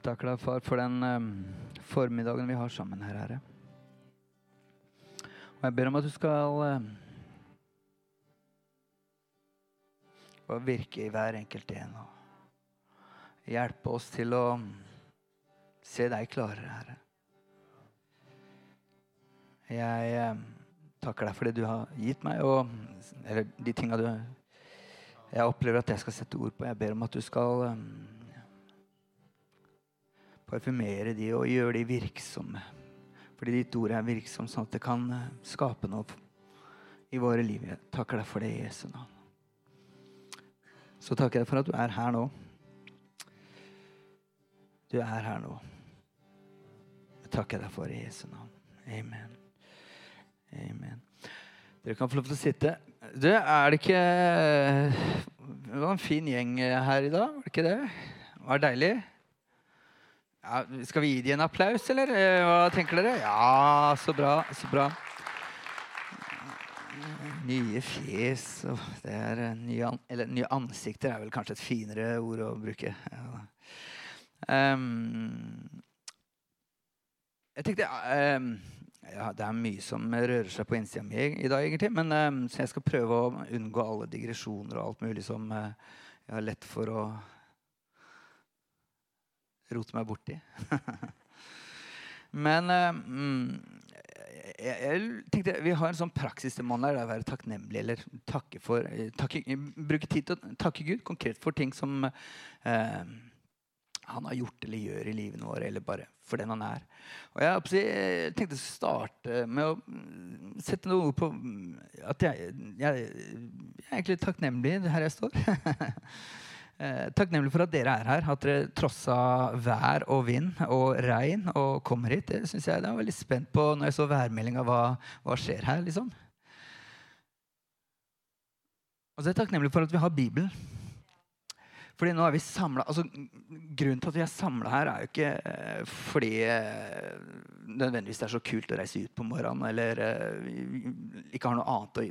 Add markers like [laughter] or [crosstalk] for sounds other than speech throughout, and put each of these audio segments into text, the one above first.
Takker deg, far, for den um, formiddagen vi har sammen her, Herre. Og jeg ber om at du skal um, virke i hver enkelt en og hjelpe oss til å se deg klarere, Herre. Jeg um, takker deg for det du har gitt meg, og, eller de tinga du jeg opplever at jeg skal sette ord på. Jeg ber om at du skal parfymere de og gjøre de virksomme. Fordi ditt ord er virksomt, sånn at det kan uh, skape noe i våre liv. Jeg takker deg for det i Jesu navn. Så takker jeg for at du er her nå. Du er her nå. Jeg takker deg for i Jesu navn. Amen. Amen. Dere kan få lov til å sitte. Du, er det ikke Det var en fin gjeng her i dag, var det ikke det? Var det deilig? Ja, skal vi gi dem en applaus, eller? Eh, hva tenker dere? Ja, så bra. Så bra. Nye fjes det er nye, an eller, nye ansikter er vel kanskje et finere ord å bruke. Ja. Um, jeg tenkte um, ja, Det er mye som rører seg på innsida mi i dag, egentlig. Men, um, så jeg skal prøve å unngå alle digresjoner og alt mulig som uh, jeg har lett for å rote meg borti. [laughs] men um, jeg, jeg, tenkte Vi har en sånn praksis til mandag. det er å være takknemlig eller takke for takke, Bruke tid til å takke Gud konkret for ting som eh, han har gjort eller gjør i livet vårt, eller bare for den han er. Og Jeg tenkte å starte med å mm, sette noe på mm, at jeg, jeg, jeg, er egentlig takknemlig her jeg står. [laughs] Eh, takknemlig for at dere er her, at dere trossa vær og vind og regn og kommer hit. Det synes jeg, det var veldig spent på når jeg så værmeldinga. Hva, hva skjer her, liksom? Og så er jeg takknemlig for at vi har Bibelen. Fordi nå er vi samlet, altså, Grunnen til at vi er samla her, er jo ikke eh, fordi eh, nødvendigvis det er så kult å reise ut på morgenen eller eh, ikke har noe annet å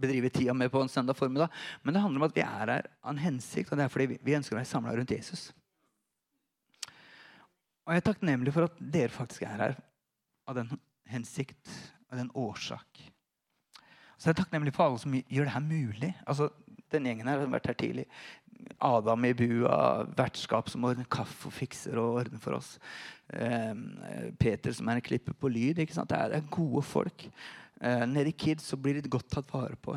bedrive tida med på en søndag formiddag. Men det handler om at vi er her av en hensikt, og det er fordi vi, ønsker å være samla rundt Jesus. Og jeg er takknemlig for at dere faktisk er her av den hensikt, av den årsak. Så jeg er takknemlig for alle som gjør det her mulig. Altså, den gjengen her har vært her tidlig. Adam i bua, vertskap som ordner kaffe og fikser og ordner for oss. Eh, Peter som er en klipper på lyd. Det er, det, er, gode folk. Eh, nede i Kids så blir de godt tatt vare på.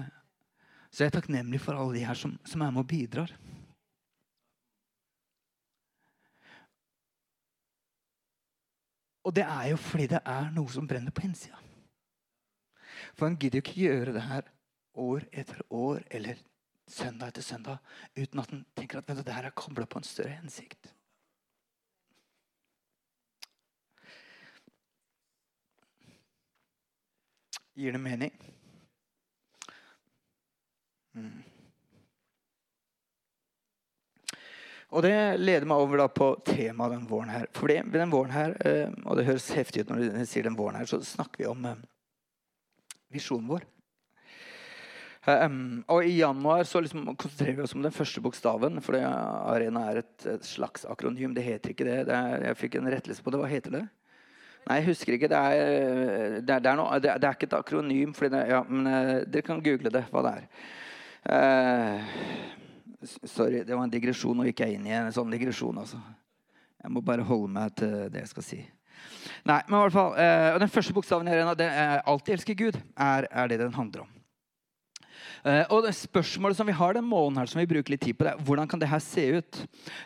Så jeg er takknemlig for alle de her som, som er med og bidrar. Og det er jo fordi det er noe som brenner på innsida. For han gidder jo ikke gjøre det her år etter år eller søndag etter søndag uten at han tenker at det her er kobla på en større hensikt. Gir det mening? Mm. Og Det leder meg over på temaet den våren her. For den våren her, eh, og det høres heftig ut når du sier den våren her, så snakker vi om eh, visjonen vår. Um, og I januar så liksom konsentrerer vi oss om den første bokstaven. For Arena er et, slags akronym. Det heter ikke det. det er, jeg fikk en rettelse på det. Hva heter det? Nei, jeg husker ikke. Det er, det er, det er, noe, det er ikke et akronym. ja, men uh, Dere kan google det, hva det er. Uh, sorry, det var en digresjon. Nå gikk jeg inn i en sånn digresjon. altså. Jeg må bare holde meg til det jeg skal si. Nei, men i hvert fall, uh, Den første bokstaven i Arena, det er 'Alltid elsker Gud', er, er det den handler om. Uh, og det Spørsmålet som vi har den måneden her, som vi bruker litt tid på, det er hvordan kan det her se ut?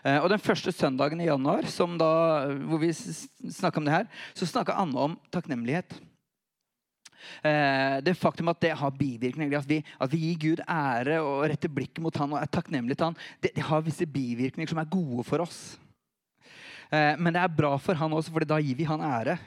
Uh, og Den første søndagen i januar da, hvor vi snakka om det her, så snakka Anne om takknemlighet. Uh, det faktum at det har bivirkninger, at vi, at vi, gir Gud ære og retter blikket mot han og er takknemlige til han, det, det, har visse bivirkninger som er gode for oss. men det er bra for han også, for da gir vi han ære.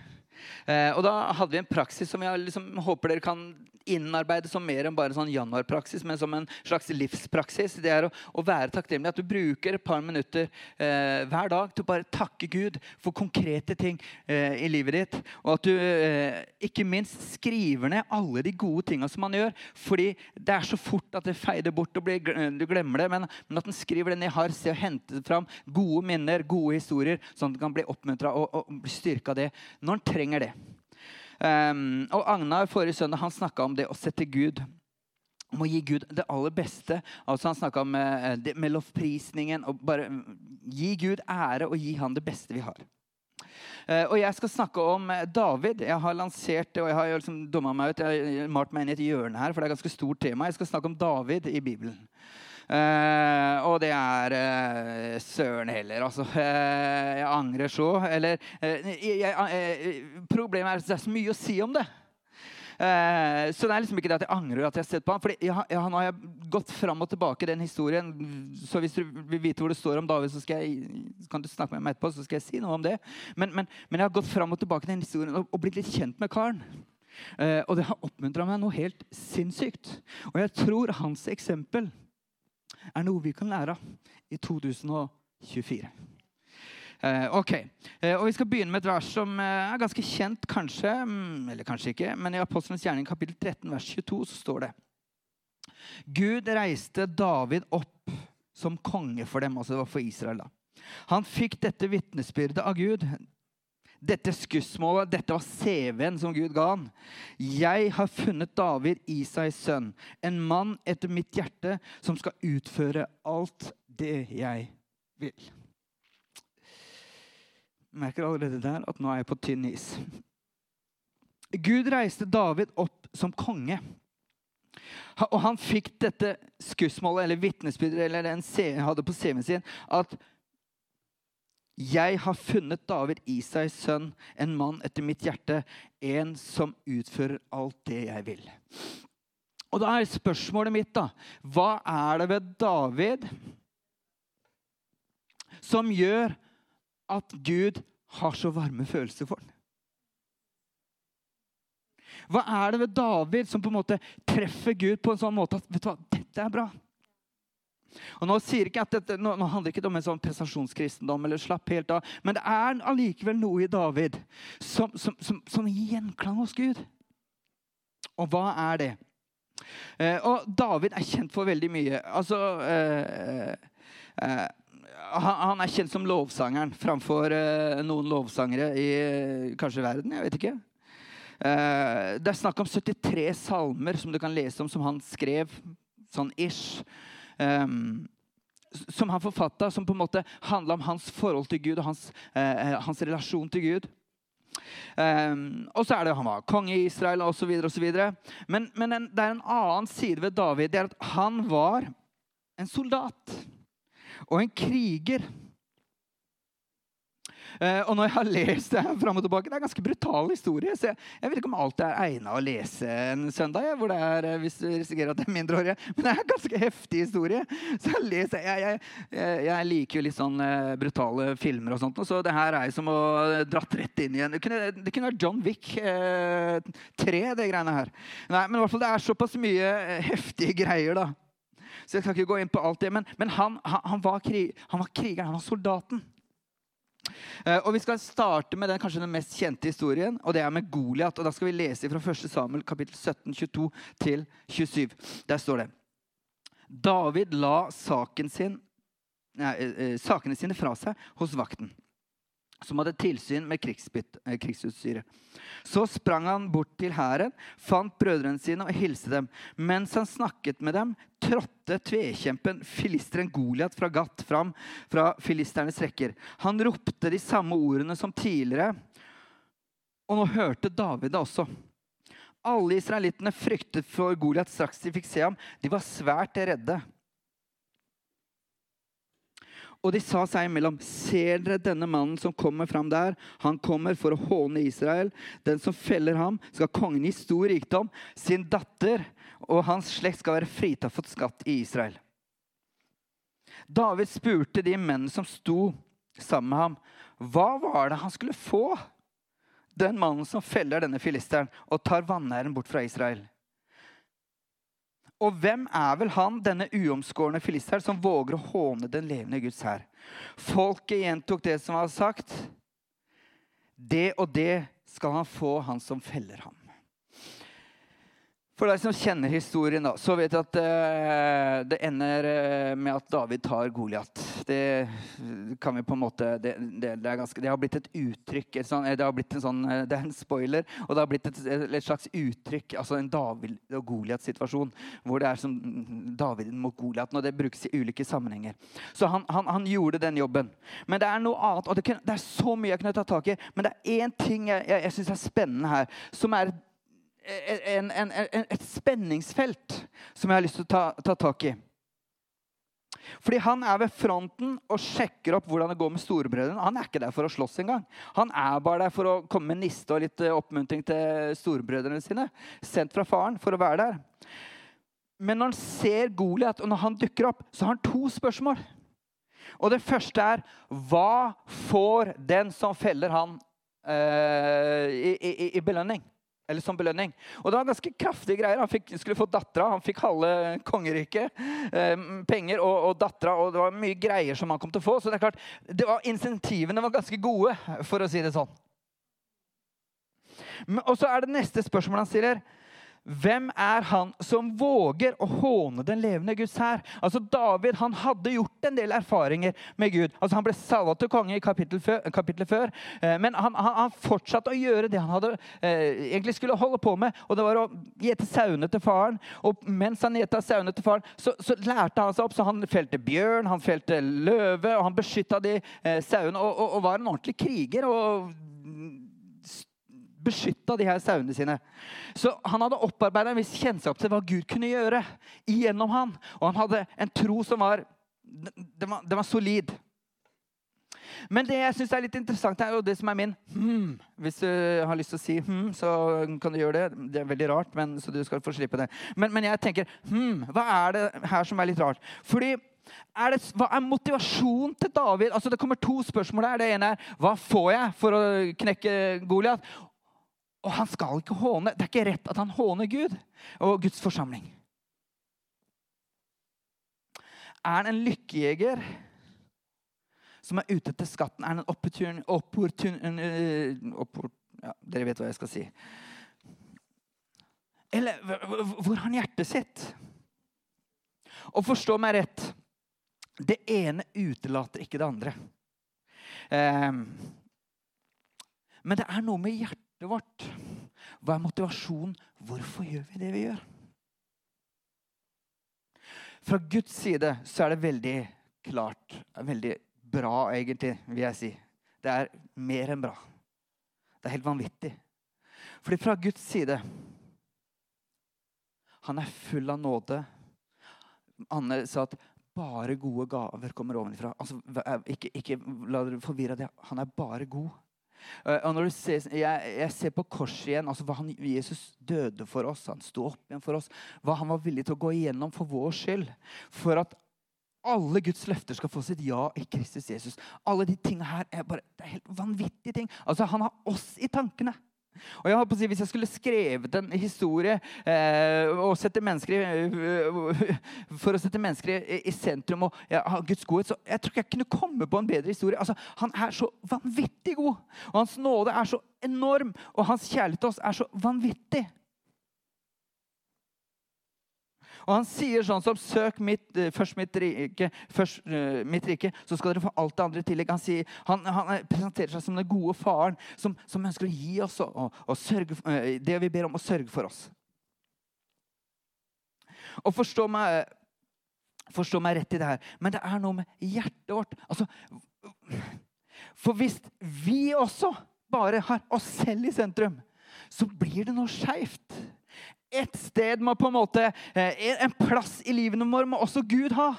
Eh, og da hadde vi en praksis som jeg liksom håper dere kan innarbeide som mer enn bare sånn januarpraksis, men som en slags livspraksis. Det er å, å være takknemlig. At du bruker et par minutter eh, hver dag til å bare takke Gud for konkrete ting eh, i livet ditt. Og at du eh, ikke minst skriver ned alle de gode tinga som man gjør. Fordi det er så fort at det feider bort, og blir, du glemmer det. Men, men at en skriver det ned har se og hente fram gode minner, gode historier, sånn at en kan bli oppmuntra og, og styrka av det når en trenger det. Um, og Agnar forrige søndag han snakka om det å sette Gud om å gi Gud det aller beste. Altså Han snakka om uh, med lovprisningen. og bare Gi Gud ære og gi han det beste vi har. Uh, og Jeg skal snakke om uh, David. Jeg har lansert og jeg har liksom meg ut, jeg har malt meg inn i et hjørne her, for det er et ganske stort tema. Jeg skal snakke om David i Bibelen. Uh, og det er uh, søren heller, altså. Uh, jeg angrer så. Eller jeg, jeg, Problemet er at det er så mye å si om det. så det er liksom ikke det at jeg angrer at jeg har sett på han. For nå har jeg gått fram og tilbake i den historien. Så hvis du vil vite hvor det står om David, så, jeg, kan du snakke med meg etterpå. så skal jeg si noe om det. Men, men, men jeg har gått fram og tilbake i den historien og, og blitt litt kjent med karen. og det har oppmuntra meg noe helt sinnssykt. Og jeg tror hans eksempel er noe vi kan lære av i 2024. Eh, ok, eh, og Vi skal begynne med et vers som eh, er ganske kjent, kanskje. Mm, eller kanskje ikke, men i Apostlenes gjerning kapittel 13 vers 22 så står det Gud reiste David opp som konge for dem. altså det var for Israel da. Han fikk dette vitnesbyrdet av Gud. Dette skussmålet, dette var CV-en som Gud ga han. Jeg har funnet David, Isais sønn, en mann etter mitt hjerte, som skal utføre alt det jeg vil. Jeg merker allerede der at nå er jeg på tynn is. Gud reiste David opp som konge. Og han fikk dette skussmålet, eller vitnesbyrdet, eller den hadde på CV-en sin, at 'Jeg har funnet David Isais sønn, en mann etter mitt hjerte, en som utfører alt det jeg vil'. Og da er spørsmålet mitt, da Hva er det ved David som gjør at Gud har så varme følelser for ham? Hva er det ved David som på en måte treffer Gud på en sånn måte at vet du hva, dette er bra? Og Nå sier ikke at dette, nå, nå handler det ikke om en sånn prestasjonskristendom, eller slapp helt av, men det er allikevel noe i David som, som, som, som gjenklang hos Gud. Og hva er det? Eh, og David er kjent for veldig mye. Altså eh, eh, han, er kjent som lovsangeren framfor eh, noen lovsangere i kanskje verden. Jeg vet ikke. Eh, det er snakk om 73 salmer som du kan lese om, som han skrev sånn ish som han forfatta, som på en måte handla om hans forhold til Gud og hans, eh, hans relasjon til Gud. Um, og så er det han var konge i Israel osv. Men, men en, det er en annen side ved David. Det er at han var en soldat og en kriger. Uh, og når jeg har lest det fram og tilbake, det er en ganske brutal historie. så Jeg, jeg vet ikke om alt er egna å lese en søndag, hvor det er, uh, hvis du risikerer at det er mindreårige. Men det er en ganske heftig historie. Så jeg, leser, jeg, jeg liker jo litt sånn uh, brutale filmer og sånt, så det her er som å dratt rett inn igjen. Det kunne, det kunne vært John Wick 3, det greiene her. Nei, men i hvert fall det er såpass mye heftige greier, da. Så jeg skal ikke gå inn på alt det. Men, men han, han, han, var krig, han var krigeren, han var soldaten. Eh, og Vi skal starte med den kanskje den mest kjente historien, og det er med Goliat. Da skal vi lese fra 1. Samuel kapittel 17, 22 til 27. Der står det David la saken sin, nei, eh, eh, sakene sine fra seg hos vakten som hadde tilsyn med eh, krigsutstyret. Så sprang han bort til hæren, fant brødrene sine og hilste dem. Mens han snakket med dem, trådte tvekjempen filisteren Goliat fra Gat fram fra filisternes rekker. Han ropte de samme ordene som tidligere, og nå hørte David det også. Alle israelittene fryktet for Goliat straks de fikk se ham. De var svært redde. Og de sa seg imellom, ser dere denne mannen som kommer fram der? Han kommer for å håne Israel. Den som feller ham, skal kongen gi stor rikdom. Sin datter og hans slekt skal være fritatt for skatt i Israel. David spurte de mennene som sto sammen med ham, hva var det han skulle få? den mannen som feller denne filisteren og tar vanæren bort fra Israel. Og hvem er vel han, denne uomskårne filisteren, som våger å håne den levende Guds hær? Folket gjentok det som var sagt. Det og det skal han få, han som feller ham. For deg som kjenner historien, da, så vet du at uh, det ender uh, med at David tar Goliat. Det kan vi på en måte det, det, det, har blitt et uttrykk. Et sånt, blitt sånn, det er en spoiler, og det har blitt et, et slags uttrykk. Altså en David og Goliat-situasjon. Hvor det er som David mot Goliat. Og det brukes i ulike sammenhenger. Så han, han, han, gjorde den jobben. Men det er noe annet, og det, er så mye jeg kunne ta tak i. Men det er én ting jeg, jeg, jeg syns er spennende her, som er et en, en, et spenningsfelt som jeg har lyst til å ta, ta, tak i. Fordi Han er ved fronten og sjekker opp hvordan det går med storebrødrene. Han er ikke der for å slåss engang. Han er bare der for å komme med niste og litt eh, oppmuntring til storebrødrene sine. Sendt fra faren for å være der. Men når han ser Goliat, og når han dukker opp, så har han to spørsmål. Og Det første er hva får den som feller han, uh, i, i, i belønning? Eller som belønning. Og det var ganske kraftige greier. Han fikk, skulle få dattera, han fikk halve kongeriket. Eh, penger og, og dattera, og det var mye greier som han kom til å få. Så det er klart, det var, insentivene var ganske gode, for å si det sånn. og så er det neste spørsmålet han stiller. Hvem er han som våger å håne den levende Guds hær? Altså David han hadde gjort en del erfaringer med Gud. Altså Han ble salva til konge i kapittelet før, kapittel før eh, men han, han, han, fortsatte å gjøre det han hadde, eh, egentlig skulle holde på med. Og det var å gjete sauene til faren. Og mens han gjeta sauene til faren, så, så, lærte han seg opp. Så han felte bjørn, han felte løve, og han beskytta de eh, sauene. Og, og, og, var en ordentlig kriger. og beskytta de her sauene sine. Så han hadde opparbeida en viss kjennskap til hva Gud kunne gjøre igjennom han. Og han hadde en tro som var Den var, den var solid. Men det jeg synes er litt interessant, er jo det som er min hmm. Hvis du har lyst til å si hmm, så kan du gjøre det. Det er veldig rart, men, så du skal få slippe det. Men, men jeg tenker hmm, hva er det her som er litt rart? Fordi er det, hva er motivasjonen til David? Altså Det kommer to spørsmål her. Det ene er hva får jeg for å knekke Goliat? Og han skal ikke håne. Det er ikke rett at han håner Gud og Guds forsamling. Er han en lykkejeger som er ute etter skatten? Er han en opportun... opportun oppor, ja, dere vet hva jeg skal si. Eller hvor har han hjertet sitt? Og forstå meg rett det ene utelater ikke det andre. Eh, men det er noe med hjertet hjertet vårt? Hva er motivasjonen? Hvorfor gjør vi det vi gjør? Fra Guds side så er det veldig klart, veldig bra, egentlig, vil jeg si. Det er mer enn bra. Det er helt vanvittig. Fordi fra Guds side Han er full av nåde. Anne sa at bare gode gaver kommer ovenfra. Altså, ikke, ikke la dere forvirre det. Han er bare god. Eh, og når du ser, jeg, jeg ser på korset igjen, altså hva han, Jesus døde for oss. Han sto opp igjen for oss. Hva han var villig til å gå igjennom for vår skyld. For at alle Guds løfter skal få sitt ja i Kristus Jesus. Alle de tingene her er bare, det er helt vanvittige ting. Altså Han har oss i tankene. Og jeg si, Hvis jeg skulle skrevet en historie eh, mennesker i, for å sette mennesker i, i sentrum og ja, Guds godhet, så jeg tror ikke jeg kunne komme på en bedre historie. Altså, han er så vanvittig god, og hans nåde er så enorm, og hans kjærlighet til oss er så vanvittig. Og han sier sånn som Søk mitt, eh, først mitt rike, først, uh, mitt rike, så skal dere få alt det andre i tillegg. Han, sier, han, han, presenterer seg som den gode faren som, som ønsker å gi oss og, og, og sørge, det vi ber om, å sørge for oss. Og forstå meg, forstå meg rett i det her, men det er noe med hjertet vårt. Altså, for hvis vi også bare har oss selv i sentrum, så blir det noe skeivt et sted må på en måte eh, En plass i livene våre må også Gud ha.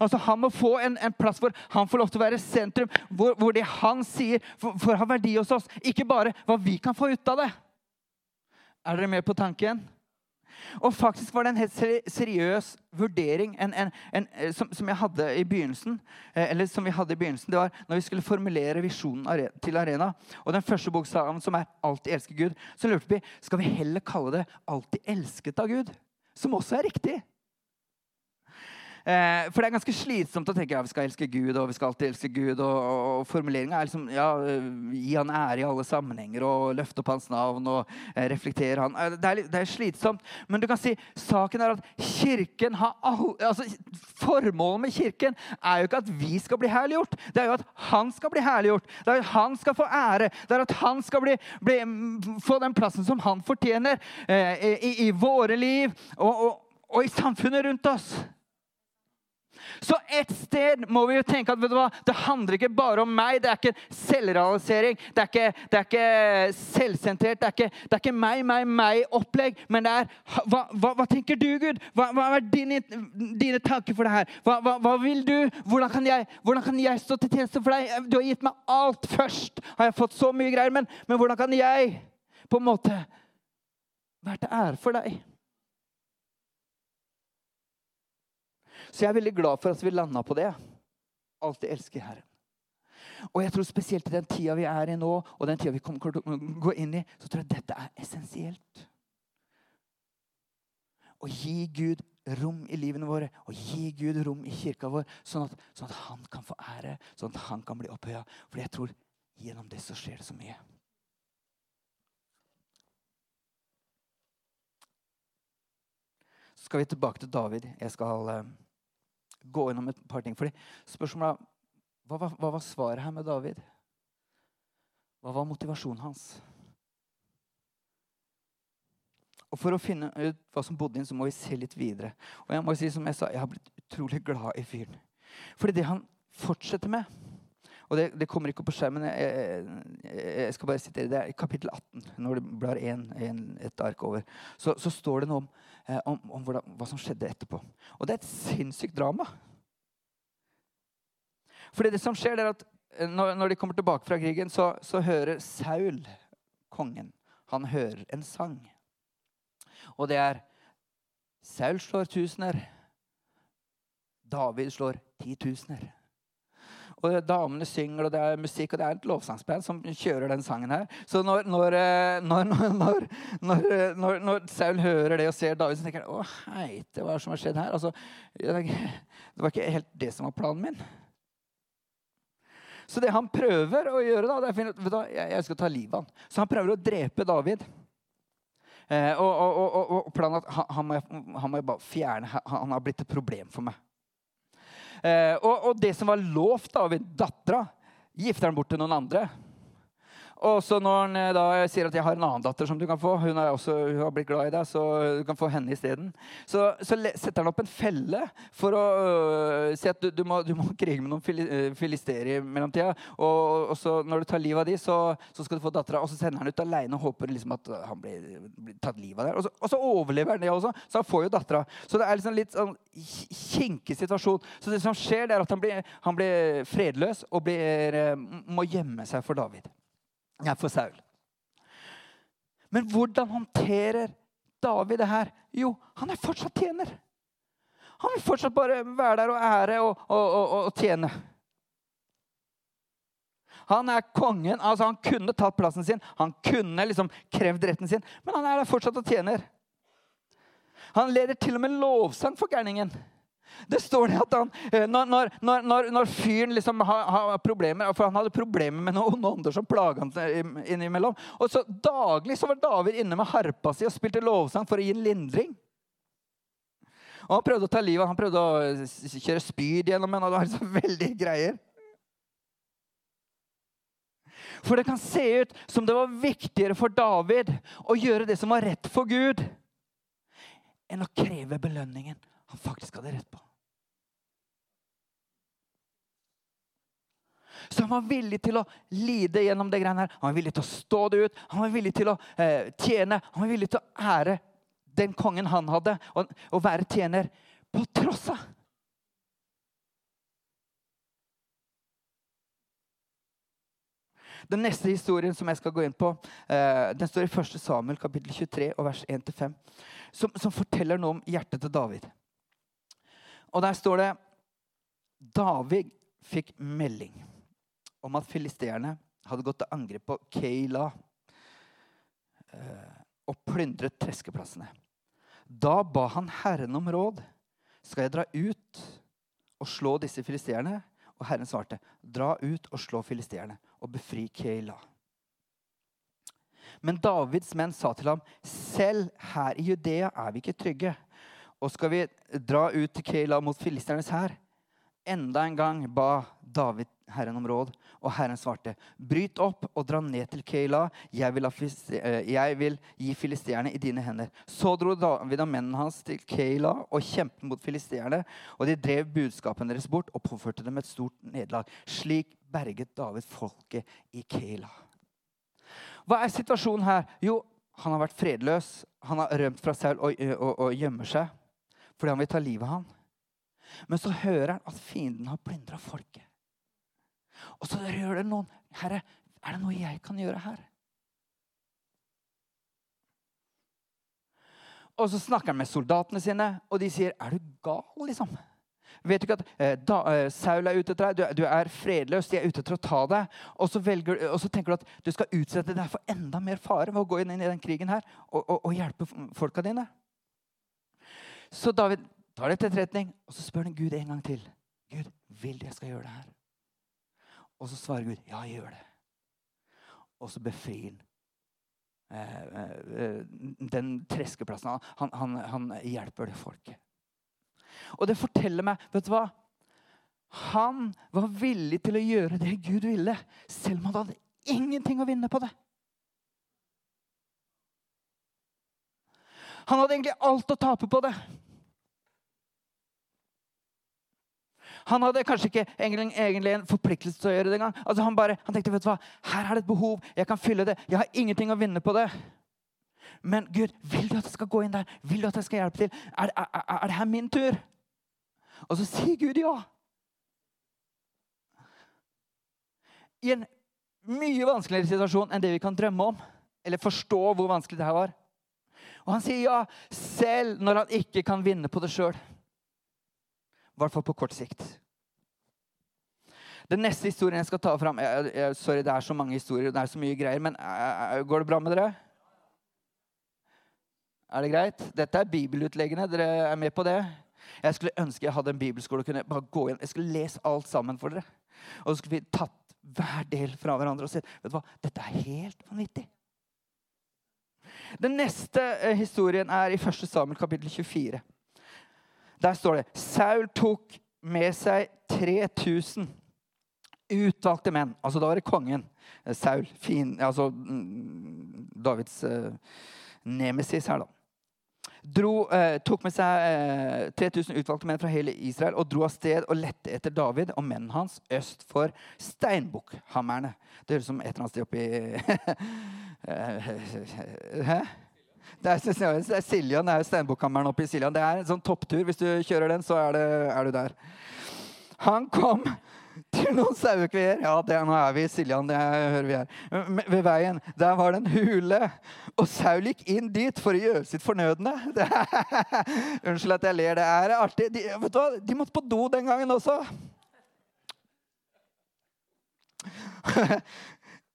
Altså Han må få en, en plass hvor han får lov til å være sentrum. Hvor, hvor det han sier, får ha verdi hos oss. Ikke bare hva vi kan få ut av det. Er dere med på tanken? Og faktisk var det en helt seriøs vurdering en, en, en, eh, som, som, jeg hadde i begynnelsen. Eh, eller som vi hadde i begynnelsen, Det var når vi skulle formulere visjonen til Arena. Og den første bokstaven, som er 'Alltid elsker Gud', så lurte vi skal vi heller kalle det 'Alltid elsket av Gud'. Som også er riktig. Eh, for det er ganske slitsomt å tenke ja, vi skal elske Gud, og vi skal alltid elske Gud. Og, og, og formuleringa er liksom ja, gi han ære i alle sammenhenger og løfte opp hans navn og eh, reflektere han. Eh, det er, det er, slitsomt. Men du kan si saken er at kirken har altså, Formålet med kirken er jo ikke at vi skal bli herliggjort. Det er jo at han skal bli herliggjort. Det er at han skal få ære. Det er at han skal bli, bli, få den plassen som han fortjener eh, i, i, våre liv og, og i samfunnet rundt oss. Så et sted må vi jo tenke at hva, det handler ikke bare om meg. Det er ikke selvrealisering. Det er ikke, det er ikke selvsentrert. Det er ikke, det er ikke meg, meg, meg-opplegg. Men det er hva, hva, hva, tenker du, Gud? Hva, er dine, dine, tanker for det her? Hva, vil du? Hvordan kan, jeg, hvordan kan, jeg, stå til tjeneste for deg? Du har gitt meg alt først. Har jeg fått så mye greier. Men, men hvordan kan jeg på en måte være til ære for deg? Så jeg er veldig glad for at vi landa på det. Alltid elsker Herren. Og jeg tror spesielt i den tida vi er i nå, og den tida vi kommer til å gå inn i, så tror jeg dette er essensielt. Å gi Gud rom i livene våre og gi Gud rom i kirka vår, sånn at, sånn at han kan få ære, sånn at han kan bli opphøya. For jeg tror gjennom det så skjer det så mye. Så skal vi tilbake til David. Jeg skal uh, gå innom et par ting. Fordi spørsmålet hva, var, hva var svaret her med David? Hva var motivasjonen hans? Og For å finne ut hva som bodde inn, så må vi se litt videre. Og Jeg må si som jeg sa, jeg har blitt utrolig glad i fyren. Fordi det han fortsetter med og det, det kommer ikke opp på skjermen. Jeg, jeg, jeg, skal bare sitere det. er kapittel 18, når det blar en, en, et ark over, så, så står det noe om om, om hvordan, hva som skjedde etterpå. Og det er et sinnssykt drama. Fordi det som skjer, er at eh, når, når de kommer tilbake fra krigen, så, så, hører Saul, kongen, han hører en sang. Og det er Saul slår tusener. David slår titusener. Og damene synger, og det er musikk, og det er et lovsangsband som kjører den sangen her. Så når, når, eh, når, når, når Saul hører det og ser David, så tenker han å heite, hva er det som har skjedd her? Altså, det var ikke helt det som var planen min. Så det han prøver å gjøre, da, det er du, jeg skal ta livet av han. Så han prøver å drepe David. Eh, og, og, og, og, planen at han, han, må, han må bare fjerne Han har blitt et problem for meg. Eh, og, det som var lovt da, ved dattera, gifter han bort til noen andre. Og så når han eh, da sier at 'jeg har en annen datter som du kan få', hun, også, hun har blitt glad i deg, så du kan få henne isteden, så, så setter han opp en felle for å uh, si at du, du, må, du, må, [laughs] krige med noen øh, filisterer i mellomtida. Og, og, så når du tar livet av de, så, så skal du få dattera. Og så sender han ut aleine og håper liksom at han blir, blir tatt livet av der. Og så, og så, overlever han det også, så han får jo dattera. Så det er liksom litt sånn kinkig situasjon. Så det som skjer, det er at han blir, han blir fredløs og blir, må gjemme seg for David for Saul. Men hvordan håndterer David det her? Jo, han er fortsatt tjener. Han vil fortsatt bare være der og ære og, og, og, og tjene. Han er kongen. altså Han kunne tatt plassen sin, han kunne liksom krevd retten sin, men han er der fortsatt og tjener. Han leder til og med lovsang for gærningen. Det står det at han, eh, når, når, når, når fyren liksom har, har, problemer For han hadde problemer med noen ånder som plaga han innimellom. Og så Daglig så var David inne med harpa si og spilte lovsang for å gi en lindring. Og Han prøvde å ta livet Han prøvde å kjøre spyd gjennom henne. og Det var liksom [laughs] veldig greier. For det kan se ut som det var viktigere for David å gjøre det som var rett for Gud, enn å kreve belønningen han faktisk hadde rett på. Så han var villig til å lide gjennom det greiene her. Han var villig til å stå det ut. Han var villig til å eh, tjene. Han var villig til å ære den kongen han hadde, og, og være tjener på tross av. Den neste historien som jeg skal gå inn på, eh, den står i 1. Samuel kapittel 23 og vers 1-5, som, som forteller noe om hjertet til David. Og der står det David fikk melding om at filisteerne hadde gått til angrep på Keila eh, og plyndret treskeplassene. Da ba han Herren om råd. Skal jeg dra ut og slå disse filisteerne? Og Herren svarte, dra ut og slå filisteerne og befri Keila. Men Davids menn sa til ham, selv her i Judea er vi ikke trygge. Og skal vi dra ut til Keila mot filisternes hær? Enda en gang ba David Herren om råd, og Herren svarte, bryt opp og dra ned til Keila. Jeg vil, eh, jeg vil gi filisteerne i dine hender. Så dro David og mennene hans til Keila og kjempet mot filisteerne. Og de drev budskapen deres bort og påførte dem et stort nederlag. Slik berget David folket i Keila. Hva er situasjonen her? Jo, han har vært fredløs. Han har rømt fra Saul og, og, og gjemmer seg fordi han vil ta livet av han. Men så hører han at fienden har plyndra folket. Og så rører det noen. Herre, er det noe jeg kan gjøre her? Og så snakker han med soldatene sine, og de sier, 'Er du gal?' liksom. Vet du ikke at eh, da, eh, Saul er ute etter deg, du, du, er fredløs, de er ute etter å ta deg. Og så, velger, og så, tenker du at du skal utsette deg for enda mer fare ved å gå inn i den krigen her og, og, og hjelpe folka dine. Så David tar det til etterretning, og så spør han Gud en gang til. Gud, vil du jeg skal gjøre det her? Og så svarer Gud, ja, jeg gjør det. Og så befrir han eh, eh, den treskeplassen. Han, han, han, hjelper det folket. Og det forteller meg vet du hva? Han var villig til å gjøre det Gud ville, selv om han hadde ingenting å vinne på det. Han hadde egentlig alt å tape på det. Han hadde kanskje ikke egentlig, en forpliktelse til å gjøre det engang. Altså han, han tenkte vet du hva, her er det et behov, jeg kan fylle det. Jeg har ingenting å vinne på det. Men Gud, vil du at jeg skal gå inn der? Vil du at jeg skal hjelpe til? Er, er, er, er det her min tur? Og så sier Gud ja. I en mye vanskeligere situasjon enn det vi kan drømme om. Eller forstå hvor vanskelig det her var. Og han sier ja, selv når han ikke kan vinne på det sjøl. I hvert fall på kort sikt. Den neste historien jeg skal ta fram jeg, jeg, Sorry, det er så mange historier, det er så mye greier. Men jeg, går det bra med dere? Er det greit? Dette er bibelutleggende. Dere er med på det? Jeg skulle ønske jeg hadde en bibelskole og kunne bare gå inn. Jeg skulle lese alt sammen for dere. Og så skulle vi tatt hver del fra hverandre og sett vet du hva, dette er helt vanvittig. Den neste uh, historien er i 1. Samuel kapittel 24. Der står det Saul tok med seg 3000 utvalgte menn. Altså Da var det kongen. Eh, Saul. Fin, altså mm, Davids uh, nemesis her, da. Dro, eh, tok med seg eh, 3000 utvalgte menn fra hele Israel og dro av sted og lette etter David og mennene hans øst for steinbukkhammerne. Det høres ut som et eller annet sted oppi [laughs] [laughs] Hæ? Det er, er Siljan, det er Steinbukkhammeren oppe i Siljan. Det er en sånn topptur. Hvis du kjører den, så er, det, er du der. Han kom til noen sauekvier. Ja, det, nå er vi i Siljan. det hører vi her. Ved veien. Der var det en hule. Og Saul gikk inn dit for å gjøre sitt fornødne. [laughs] unnskyld at jeg ler. Det er artig. De, vet du hva? De måtte på do den gangen også. [laughs]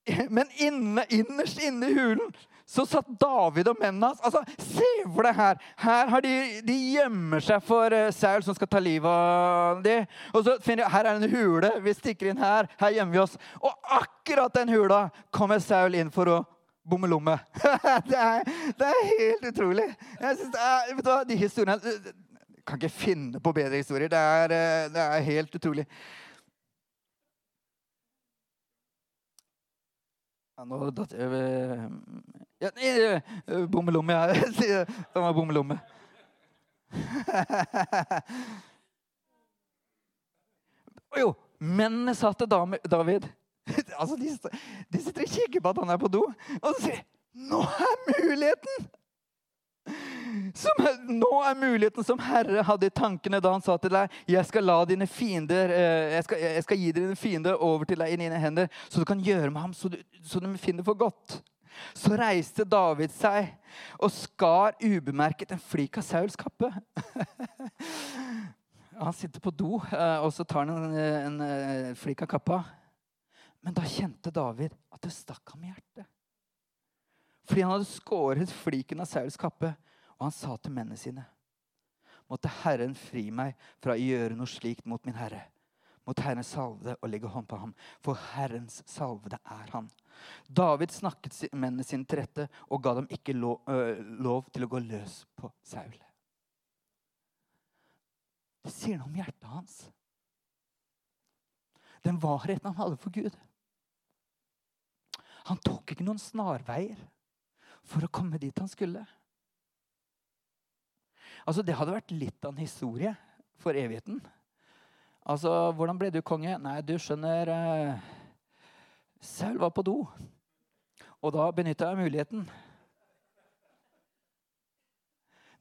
[laughs] Men inne, innerst inne i hulen så satt David og mennene hans altså, Se for deg her! Her har de, de gjemmer seg for uh, Saul, som skal ta livet av dem. Og så finner de, Her er en hule. Vi stikker inn her. Her gjemmer vi oss. Og akkurat den hula kommer Saul inn for å bomme lomme. [laughs] det, er, det, er, helt utrolig. Er, vet du hva, De historiene Kan ikke finne på bedre historier. Det er, eh, det er helt utrolig. Ja, nå datt [laughs] jeg over ja, Bommelomme, ja. Det var [laughs] bommelomme. jo, mennene sa til David [laughs] altså de, de, sitter og kikker på at han er på do, og så sier 'Nå er muligheten!' Som, nå er muligheten som Herre hadde i tankene da han sa til deg jeg skal la dine fiender, eh, jeg skal, jeg skal gi dine fiender over til deg i dine hender, så du kan gjøre med ham så du, så du finner for godt. Så reiste David seg og skar ubemerket en flik av Sauls kappe. [laughs] han sitter på do, eh, og så tar han en, en, en flik av kappa. Men da kjente David at det stakk ham i hjertet. Fordi han hadde skåret fliken av Sauls kappe. Og han sa til mennene sine.: Måtte Herren fri meg fra å gjøre noe slikt mot min Herre. Mot Herren salve og legge hånd på ham, for Herrens salvede er han. David snakket mennene sine til rette og ga dem ikke lov, øh, lov til å gå løs på Saul. Det sier noe om hjertet hans. Den varheten han hadde for Gud. Han tok ikke noen snarveier for å komme dit han skulle. Altså, Det hadde vært litt av en historie for evigheten. Altså, Hvordan ble du konge? Nei, du skjønner eh, Saul var på do. Og da benytta jeg muligheten.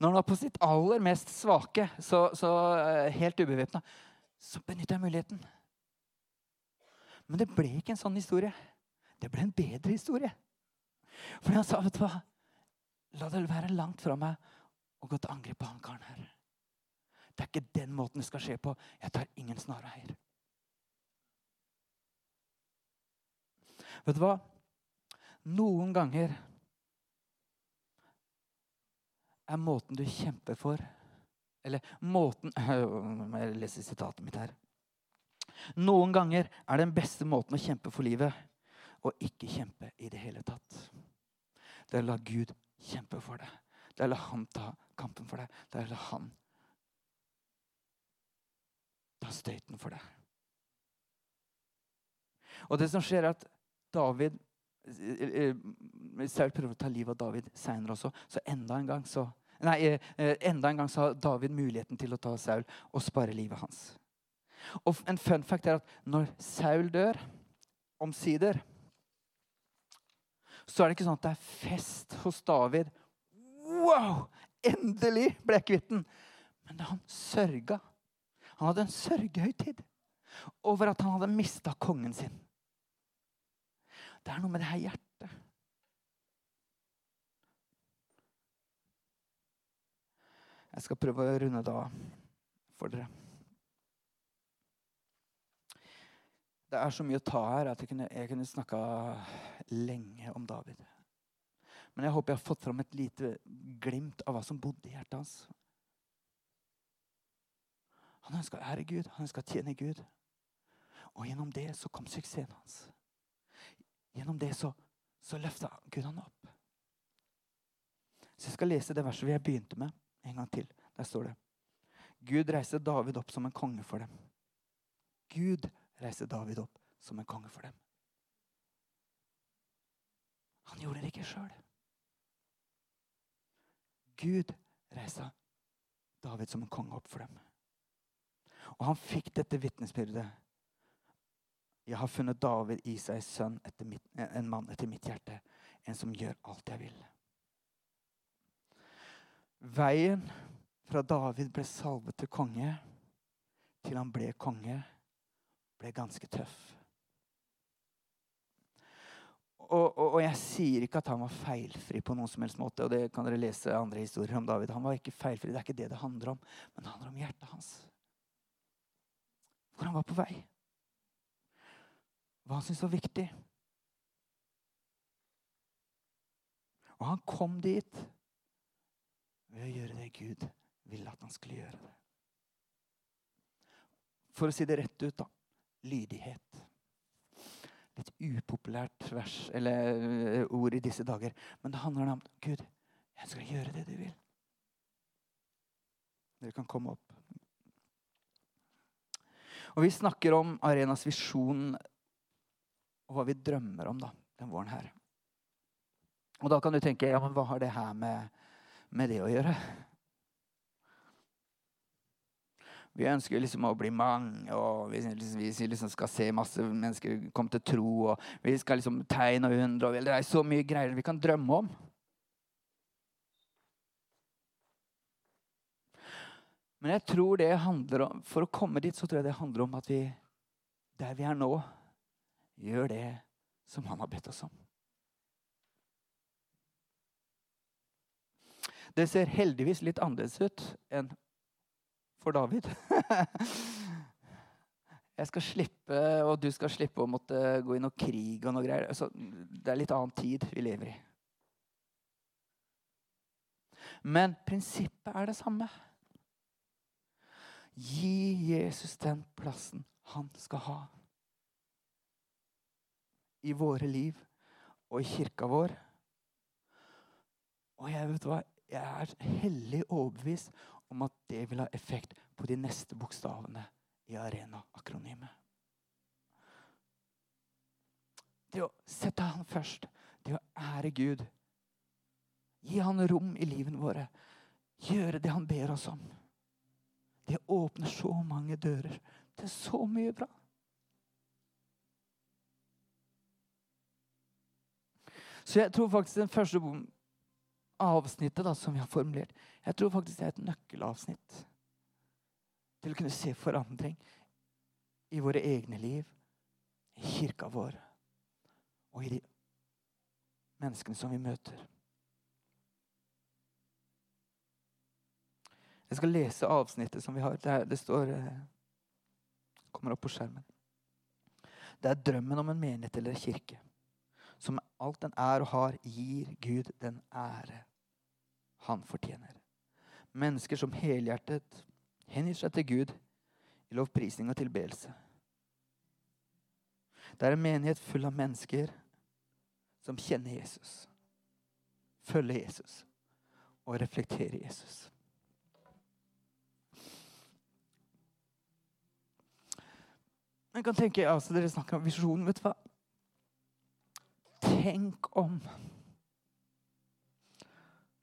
Når han var på sitt aller mest svake, så, så eh, helt ubevæpna, så benytta jeg muligheten. Men det ble ikke en sånn historie. Det ble en bedre historie. For han sa, vet du hva La det være langt fra meg å gå til angrep på han karen her. Det er ikke den måten det skal skje på. Jeg tar ingen snarveier. Vet du hva? Noen ganger er måten du kjemper for Eller måten [laughs] Jeg leser sitatet mitt her. Noen ganger er den beste måten å kjempe for livet å ikke kjempe i det hele tatt. Det er å la Gud kjempe for deg. Det er å la han ta kampen for deg. da er det han ta støyten for deg. Og det som skjer, er at David eh, eh, Saul prøver å ta livet av David seinere også. Så enda en gang så Nei, eh, enda en gang så har David muligheten til å ta Saul og spare livet hans. Og en fun fact er at når Saul dør, omsider, så er det ikke sånn at det er fest hos David. Wow! Endelig ble jeg kvitt den! Men han sørga. Han hadde en sørgehøytid over at han hadde mista kongen sin. Det er noe med det her hjertet. Jeg skal prøve å runde det av for dere. Det er så mye å ta her at jeg kunne, jeg kunne snakka lenge om David. Men jeg håper jeg har fått fram et lite glimt av hva som bodde i hjertet hans. Han ønska å ære Gud, han ønska å tjene Gud. Og gjennom det så kom suksessen hans. Gjennom det så, så løfta Gud han opp. Så Jeg skal lese det verset vi begynte med, en gang til. Der står det Gud reiste David opp som en konge for dem. Gud reiste David opp som en konge for dem. Han gjorde det ikke sjøl. Gud reiste David som en konge opp for dem. Og han fikk dette vitnesbyrdet. Jeg har funnet David i seg sønn mitt, en mann etter mitt hjerte. En som gjør alt jeg vil. Veien fra David ble salvet til konge, til han ble konge, ble ganske tøff. Og, og, og, jeg sier ikke at han var feilfri på noen som helst måte. og det kan dere lese andre historier om David. Han var ikke feilfri, Det er ikke det det handler om. Men det handler om hjertet hans. Hvor han var på vei. Hva han syntes var viktig. Og han kom dit ved å gjøre det Gud ville at han skulle gjøre det. For å si det rett ut, da lydighet. Litt upopulært vers, eller eh, ord i disse dager. Men det handler om Gud, jeg skal gjøre det du vil. Dere kan komme opp. Og Vi snakker om Arenas visjon og hva vi drømmer om da, den våren her. Og Da kan du tenke ja, men hva har det her med, med det å gjøre? Vi ønsker liksom å bli mange, og vi, vi liksom skal se masse mennesker komme til tro. og Vi skal liksom tegne og undre. og Det er så mye greier vi kan drømme om. Men jeg tror det handler om, for å komme dit så tror jeg det handler om at vi der vi er nå, gjør det som han har bedt oss om. Det ser heldigvis litt annerledes ut enn for David. [laughs] Jeg skal slippe, og du skal slippe å måtte gå i noe krig og noe greier. Altså, det er litt annen tid vi lever i. Men prinsippet er det samme. Gi Jesus den plassen han skal ha. I våre liv og i kirka vår. Og jeg vet hva, jeg er hellig overbevist om at det vil ha effekt på de neste bokstavene i arena-akronymet. Det å sette han først, det å ære Gud. Gi han rom i livene våre. Gjøre det han ber oss om. Det åpner så mange dører til så mye bra. Så jeg tror faktisk den første avsnittet da, som vi har formulert, jeg tror faktisk det er et nøkkelavsnitt til å kunne se forandring i våre egne liv, i kirka vår og i de menneskene som vi møter. Jeg skal lese avsnittet som vi har. Det, det står eh, kommer opp på skjermen. Det er drømmen om en menighet eller kirke som alt den er og har, gir Gud den ære han fortjener. Mennesker som helhjertet hengir seg til Gud i lovprisning og tilbedelse. Det er en menighet full av mennesker som kjenner Jesus, følger Jesus og reflekterer Jesus. Jeg kan tenke, altså Dere snakker om visjonen. vet du hva? Tenk om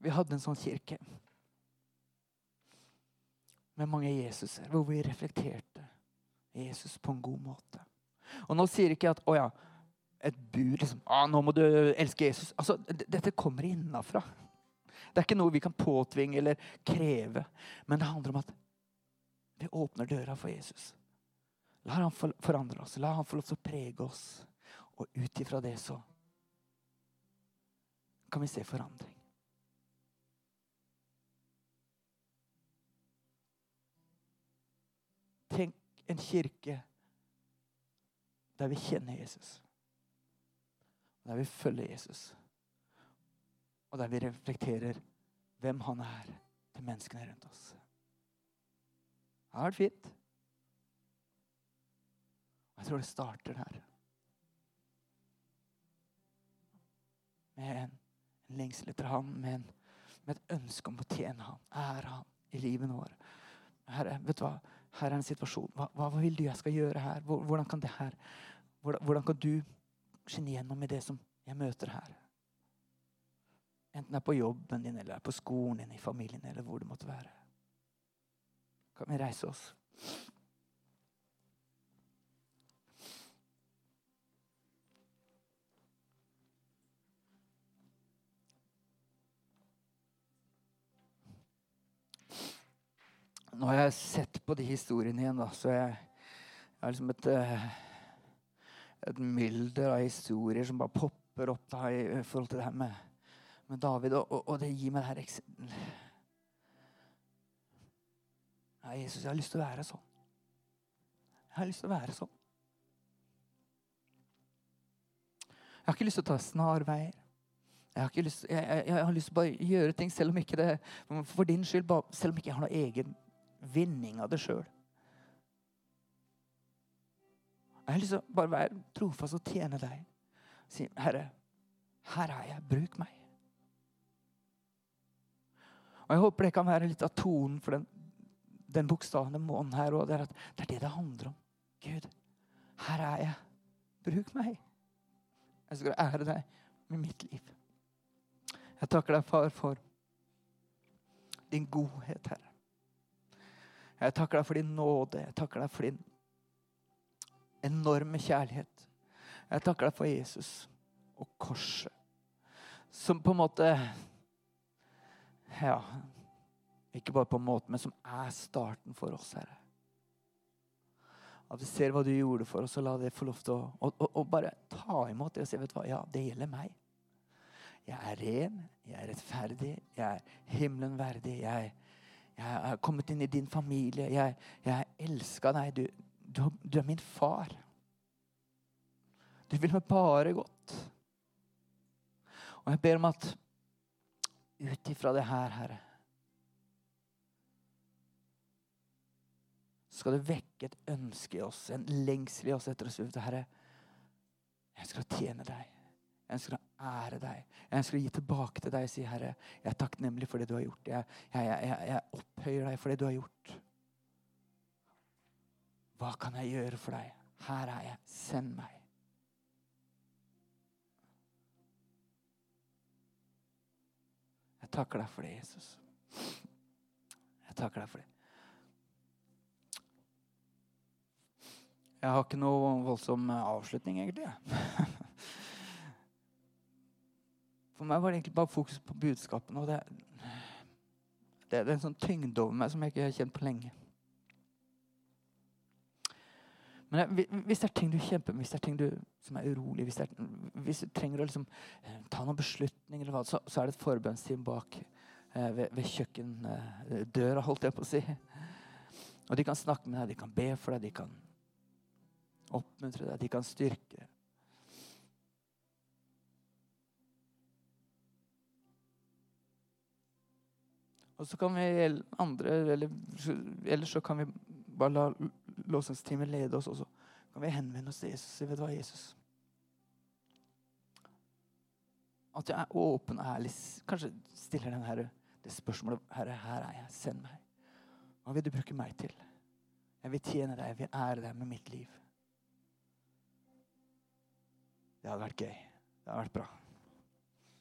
vi hadde en sånn kirke med mange Jesuser, hvor vi reflekterte Jesus på en god måte. Og nå sier ikke at å ja, et bur liksom, å, 'Nå må du elske Jesus.' Altså, Dette kommer innafra. Det er ikke noe vi kan påtvinge eller kreve. Men det handler om at vi åpner døra for Jesus. La han forandre oss. La han få lov til å prege oss. Og ut ifra det så kan vi se forandring. En kirke der vi kjenner Jesus. Der vi følger Jesus. Og der vi reflekterer hvem han er til menneskene rundt oss. Det har vært fint. Jeg tror det starter her. Med en, en lengsel etter ham, med, en, med, et ønske om å tjene ham, ære ham i livet vårt. Herre, vet du hva? Her er en situasjon. Hva, hva vil du jeg skal gjøre her? Hvordan kan her hvordan kan du skinne gjennom i det som jeg møter her? Enten det er på jobben din, eller på skolen din, i familien, eller hvor det måtte være. Kan vi reise oss? Nå har jeg sett på de historiene igjen, da, så jeg, jeg har liksom et, eh, et mylder av historier som bare popper opp da, i forhold til det her med, med David. Og, og, og, det gir meg det her ja, Jesus, jeg har lyst til å være sånn. Jeg har lyst til å være sånn. Jeg har ikke lyst til å ta snarveier. Jeg har, lyst, jeg, jeg, jeg har lyst til å bare gjøre ting selv om ikke det, for din skyld, selv om ikke jeg har noe egen vinning av det sjøl. Jeg har lyst til å bare være trofast og tjene deg. Si, 'Herre, her er jeg. Bruk meg.' Og Jeg håper det kan være litt av tonen for den, den bokstaven, den månen her òg. Det, det er det det handler om. Gud, her er jeg. Bruk meg. Jeg skal ære deg med mitt liv. Jeg takker deg, far, for din godhet, Herre. Jeg takker deg for din nåde. Jeg takker deg for din enorme kjærlighet. Jeg takker deg for Jesus og korset. Som på en måte Ja Ikke bare på en måte, men som er starten for oss, Herre. At vi ser hva du gjorde for oss, og la det få lov til å og, og, og bare ta imot det og si vet du hva, ja, det gjelder meg. Jeg er ren, jeg er rettferdig, jeg er himmelen verdig. Jeg, jeg er kommet inn i din familie. Jeg, jeg elsker deg. Du, du, du er min far. Du vil meg bare godt. Og jeg ber om at ut ifra det her, Herre skal du vekke et ønske i oss, en lengsel i oss etter å Herre, jeg skal tjene deg. Jeg ønsker å ære deg. Jeg ønsker å gi tilbake til deg og si, Herre, jeg er takknemlig for det du har gjort. Jeg, jeg, jeg, jeg, opphøyer deg for det du har gjort. Hva kan jeg gjøre for deg? Her er jeg. Send meg. Jeg takker deg for det, Jesus. Jeg takker deg for det. Jeg har ikke noe voldsom avslutning, egentlig. For meg var det egentlig bare fokus på budskapene. Og det, det, er en sånn tyngde over meg som jeg ikke har kjent på lenge. Men hvis det er ting du kjemper med, hvis det er ting du, som er urolig, hvis, er, hvis du trenger å liksom, eh, ta noen beslutninger, så, så, er det et forbønnsteam bak eh, ved, ved kjøkkendøra, holdt jeg på å si. Og de kan snakke med deg, de kan be for deg, de kan oppmuntre deg, de kan styrke deg. Og så kan vi andre eller, eller så kan vi bare la lovsangsteamet lede oss, og så kan vi henvende oss til Jesus Vet du hva, Jesus? At jeg er åpen og ærlig. Kanskje stiller den her, det spørsmålet Herre, her er jeg. Send meg. Hva vil du bruke meg til? Jeg vil tjene deg, jeg vil ære deg med mitt liv. Det hadde vært gøy. Det hadde vært bra.